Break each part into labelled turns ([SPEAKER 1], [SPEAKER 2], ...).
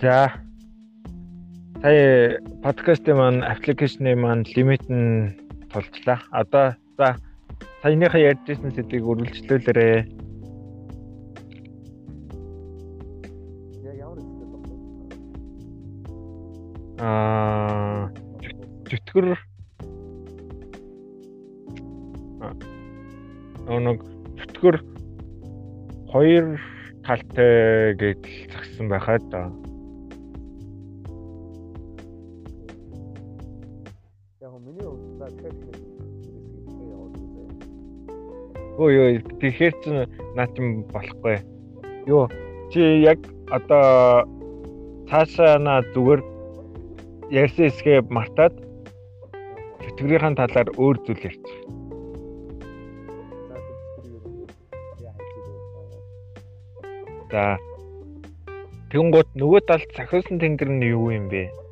[SPEAKER 1] За. Сая подкастын маань аппликейшны маань лимит нь тулчлаа. Одоо за саяныхаа ярьжсэн сэдвийг үргэлжлүүлээрэй. Аа зүтгэр нэг зүтгэр хоёр талтай гэж загсан байхаа да. Өө ёо тэгэхээр ч наад юм болохгүй. Юу чи яг одоо цаашаа на зүгээр ярьсан хэсгээ мартаад тэтгэврийн талаар өөр зүйл ярьчих. За. Тэнгууд нөгөө талд сахиусан тэнгэр нь юу юм бэ?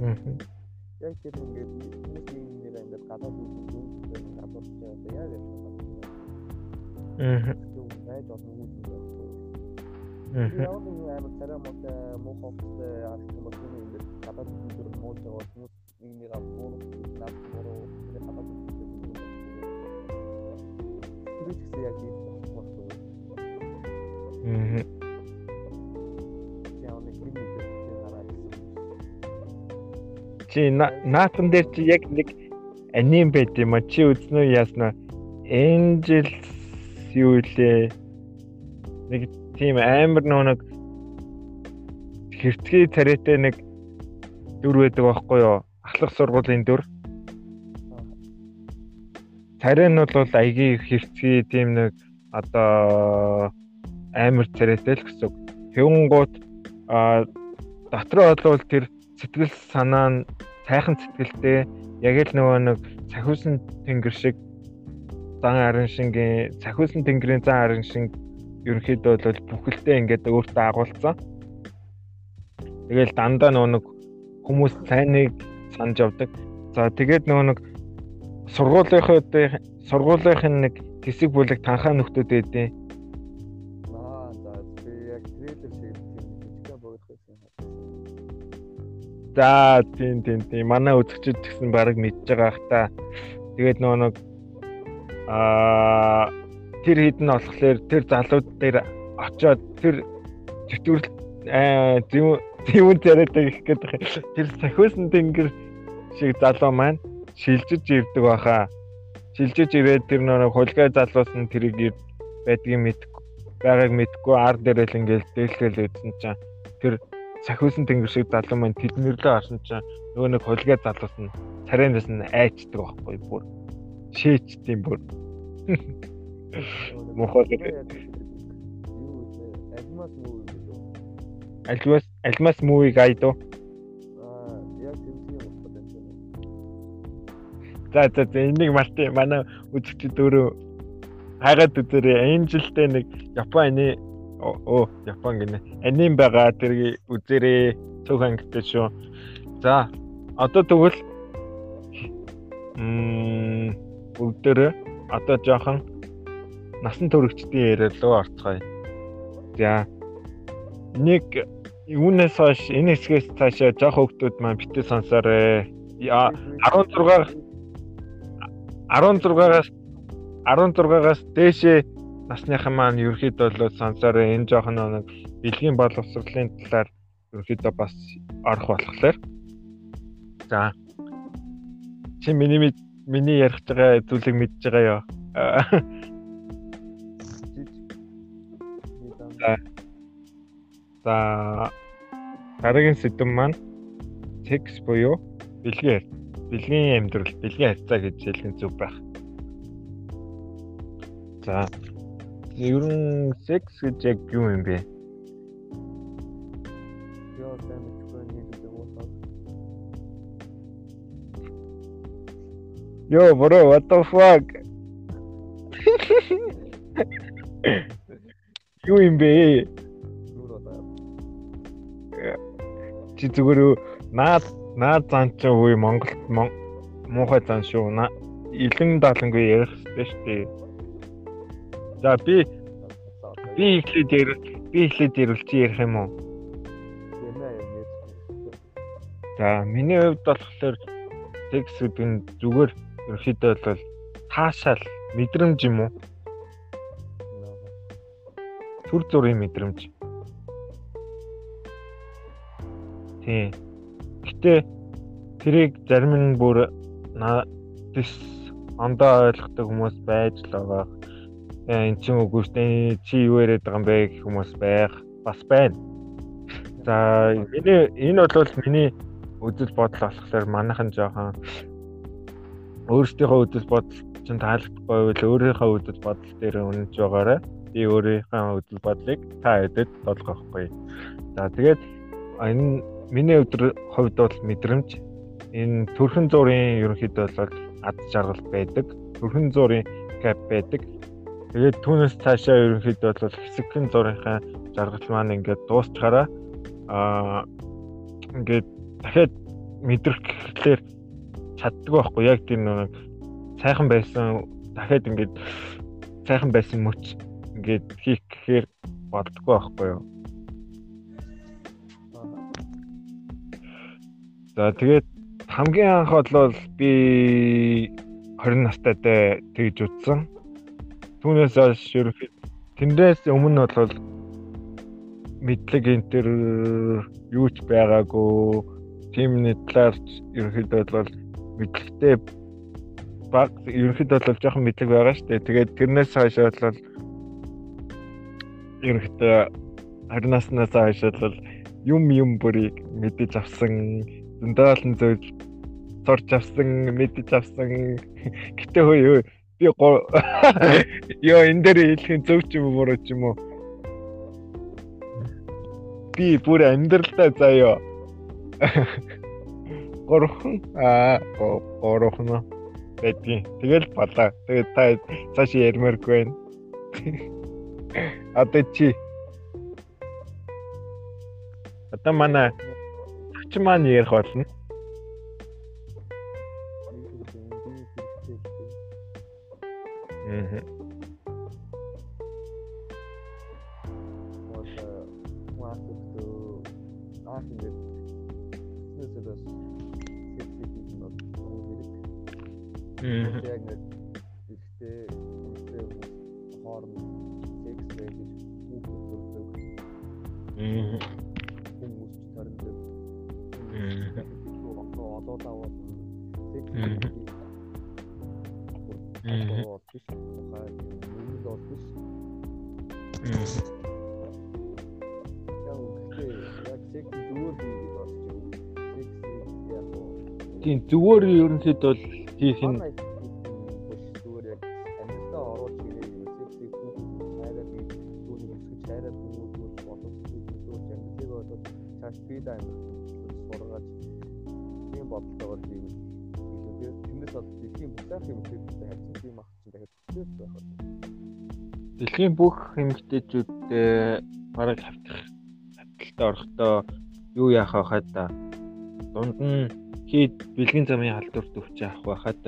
[SPEAKER 2] Яг тэр ингээд хүмүүсийн нэр ингээд гадаад үзсэн зүйлс гадаад ч одоо яг юм байна. Аа. Байж олон хүмүүс байна. Аа. Яг нэг амар царай мод муу ховтой арах юм бол ингээд гадаад үзэр муу жоо хүмүүс нэг нэг авах наад бороо тэр гадаад үзэр. Тэр их яг ийм
[SPEAKER 1] чи наатан дээр чи яг нэг аним байт юм а чи үзнэ яасна? Angels юу лээ? Нэг тийм амар нэг хэрцгий царайтай нэг дүр байдаг байхгүй юу? Ахлах сургуулийн дүр. Царай нь бол айгийн хэрцгий тийм нэг одоо амар царайтай л гэсэн. Хэвнгууд а дотроо бол тэр сэтгэл санаа нь сайхан сэтгэлтэй яг л нөгөө нэг цахиусан тэнгэр шиг зан арын шингийн цахиусан тэнгэрийн зан арын шиг ерөнхийдөө бол бүхэлдээ ингээд өөртөө агуулсан. Тэгэл дандаа нөгөө нэг хүмүүс сайныг санаж явдаг. За тэгээд нөгөө нэг сургуулийнхаа сургуулийнхын нэг хэсэг бүлэг танхаа нөхдүүд байдیں۔ За тийм тийм тийм манай үзэгчид гэсэн баг мэдж байгаа ах та. Тэгээд нөгөө нэг аа тэр хідэн болохоор тэр залууд дээр очоод тэр зүтгэл аа зүүн царайтай гэх гээд тэр сахиусан тэнгэр шиг залуу маань шилжиж ирдэг баха. Шилжиж ирээд тэр нөгөө хулгай залуус нь тэрийг байдгийг мэдгүй байгааг мэдгүй ар дээрэл ингээл дээлхэл үзсэн чинь тэр сахиусан тэнгэр шиг залуу маань тэднэрлээ харсан чинь нөгөө нэг хулгай залуус нь царайнаас нь айчдаг байхгүй бүр. Шээчдэм бүр. Мохоо
[SPEAKER 2] альмас муу
[SPEAKER 1] альмас альмас мууиг айдуу
[SPEAKER 2] аа яг тийм юм байна
[SPEAKER 1] за за энийг марти манай үзэгчд өөрөө хайгаад үзээрэй. Энжилтэй нэг Японы оо Япон гинэ. Аним байгаа тэр үзэрээ цог ангитай шүү. За одоо тэгвэл мм бүгдөө одоо жоохон насан туршидтын яриалуу орцгоё. За нэг юунаас хойш энэ хэсгээс цаашаа жоох хөвгтүүд маань битээ сонсоорой. 16 16-аас 16-аас дээшээ насныхан маань ерөөхдөө бол сонсороо энэ жоохон нэг бэлгийн боловсролын талаар ерөөхдөө бас орох болохоор. За. Чи миний миний ярих байгаа зүйлийг мэдж байгаа ёо. За. Дараагийн сэдв маань секс буюу бэлгийн бэлгийн амьдрал бэлгийн харьцаа гэж хэлэх зүг байх. За ер нь секс гэж яг юу юм бэ?
[SPEAKER 2] Яа, мэдгүй нэг уу.
[SPEAKER 1] Yo, bro, what the fuck? Юу юм бэ? чи зүгээр наад наад зан чи үе Монголд муухай зан шүү. Илэн даалангүй ярих хэрэгтэй шүү дээ. За би би ихлээд ярил би ихлээд ярил чи ярих юм уу? За миний хувьд болохоор текст гэдэг нь зүгээр ерөөхдөө бол таашаал мэдрэмж юм уу? Түр зүрийн мэдрэмж. Тийм. Гэтэ тэрийг зарим нь бүр надис ондоо ойлгохдаг хүмүүс байж л байгаа. Э, эн чинь үгүй штэ чи юу яриад байгаа юм бэ гэх хүмүүс байх бас байна. За миний энэ бол миний үзэл бодол болохоор манайхан жоохон өөрсдийнхөө үзэл бодол чинь таалагдахгүй бол өөрийнхөө үзэл бодол дээр үнэнч байгаарай би өөрийнхөө үзэл бодлыг та хэдэд болгохгүй. За тэгээд энэ миний хувьд бол мэдрэмж энэ төрхөн зургийн ерөнхийдөө бол ад жаргал байдаг. Төрхөн зургийн кап байдаг. Тэгээд түүнээс цаашаа ерөнхийдөө бол хэсэгхэн зургийнхаа жаргал маань ингээд дуусчаараа аа ингээд дахиад мэдрэх гэхлээр чаддаг байхгүй яг тийм нэг сайхан байсан дахиад ингээд сайхан байсан мөч ингээд хийх гэхээр болдгоо байхгүй юу. За тэгээд хамгийн анх бол би 20 настайдаа тэгж утсан. Түүнээс хойш ерөнхийд тэндээс өмнө бол мэдлэг энэ төр юу ч байгаагүй. Тимний талаар ерөнхийдөө бол мэдлэгтэй баг ерөнхийдөө бол жоохон мэдлэг байгаа шүү дээ. Тэгээд тэрнээс хойш бол ерөнхийдөө харнаснаас хойш бол юм юм бүрийг мэдэж авсан зөндөө олон зүйл сурч авсан мэдэж авсан гэтээ хөөе би ёо энэ дээр хэлэх зөв ч юм уу буруу ч юм уу? Би бүр амьдралдаа заяа гурван аа гурван байдгийн. Тэгэл болоо. Тэгээд та цааш ярмааргүй байна. Одоо чи? Одоо манай. Чи маань ярих болно. Мм. Мм. Яг нэг ихтэй үнэтэй хооронд секс байж хүүхэд төрдөг. Мм. Хүмүүс төрдөг. Мм. Одоо даваад секс. Одоо биш тухай нэг бол биш. Мм. Яг секс зүгээр хийгээд болчих. Секс яг Тийм зүгээр ерөнхийдөө бол хийх нь зүгээр яг амьдралдаа оруулж ирээ секси хүүхэд хайраа би түүнийг өсгөж хайраа хүмүүст боловсруулж зүйлж амьдралыг болоод цааш би да амьдрал дэлхийн бүх хэрэгтэй хайцсан тийм ах чинь дахиад хүчтэй байх байна. Дэлхийн бүх эмэгтэйчүүдээ бараг хавтах хавталтаа орохдоо юу яах вэ хаа да дунд нь хэд бэлгийн замын халдварт өвч авах байхад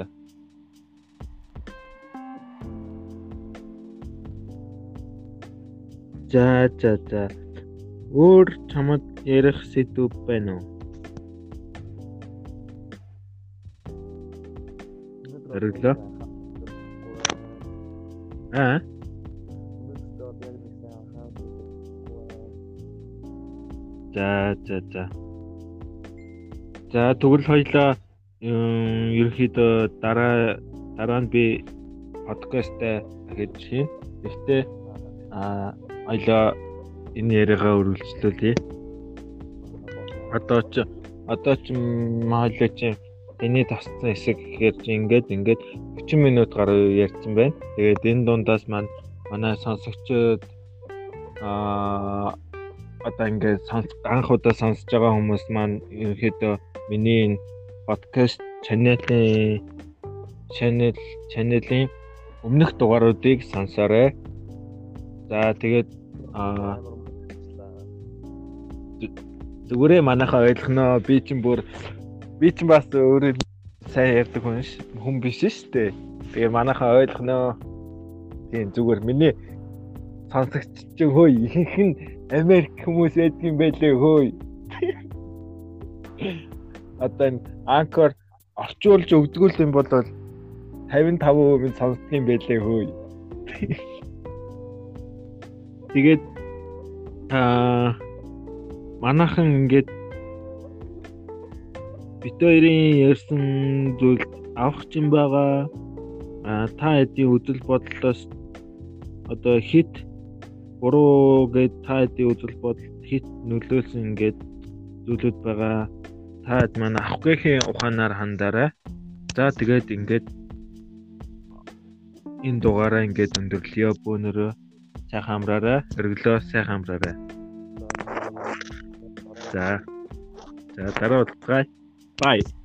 [SPEAKER 1] За за за. Өөр чамд ярих сэдв байна уу? Өрлөө. Аа. За за за. За тэгвэл хоёлаа ерөнхийдөө дараа дараа нь би подкастаа дахиж хийн. Гэхдээ а хоёлаа энэ яриагаа үргэлжлүүлье. Одоо ч одоо ч маалаа чи эний тасцсан хэсэг гэхээр ингээд ингээд 40 минут гаруй ярьсан байна. Тэгээд энэ дундаас маань манай сонсогчдод аа одоо ингээд анх удаа сонсож байгаа хүмүүс маань ерөнхийдөө миний подкаст чаналын channel channel-ийн өмнөх дугааруудыг сонсоорой. За тэгээд аа Зүгээрээ манайхаа ойлгоноо. Би чинь бүр би чинь бас өөрөө сайн ярьдаг хүн ш хүн биш шүү дээ. Тэгээ манайхаа ойлгоноо. Тийм зүгээр миний сонсогч чинь хөөе ихэнх нь Америк хүмүүс байдаг юм байлээ хөөе. Энэ анкор орчуулж өгдгүүл юм бол 55% минь сонсдог юм байлээ хөөе. Тэгээд аа манайхан ингээд бит хоёрын ярьсан зүйл авах юм байгаа. А та хэдийн үзэл бодлоос одоо хит буруу гэд та хэдийн үзэл бодол хит нөлөөлсөн ингээд зүйлүүд байгаа. Та хэд манай авах гэхийн ухаанаар хандаарай. За тэгээд ингээд энэ дугаараа ингээд өндөрлөё бөөнөрөө сайхан амраарай. Өргөлөө сайхан амраарай. За. За дараа уулзъя. Bye.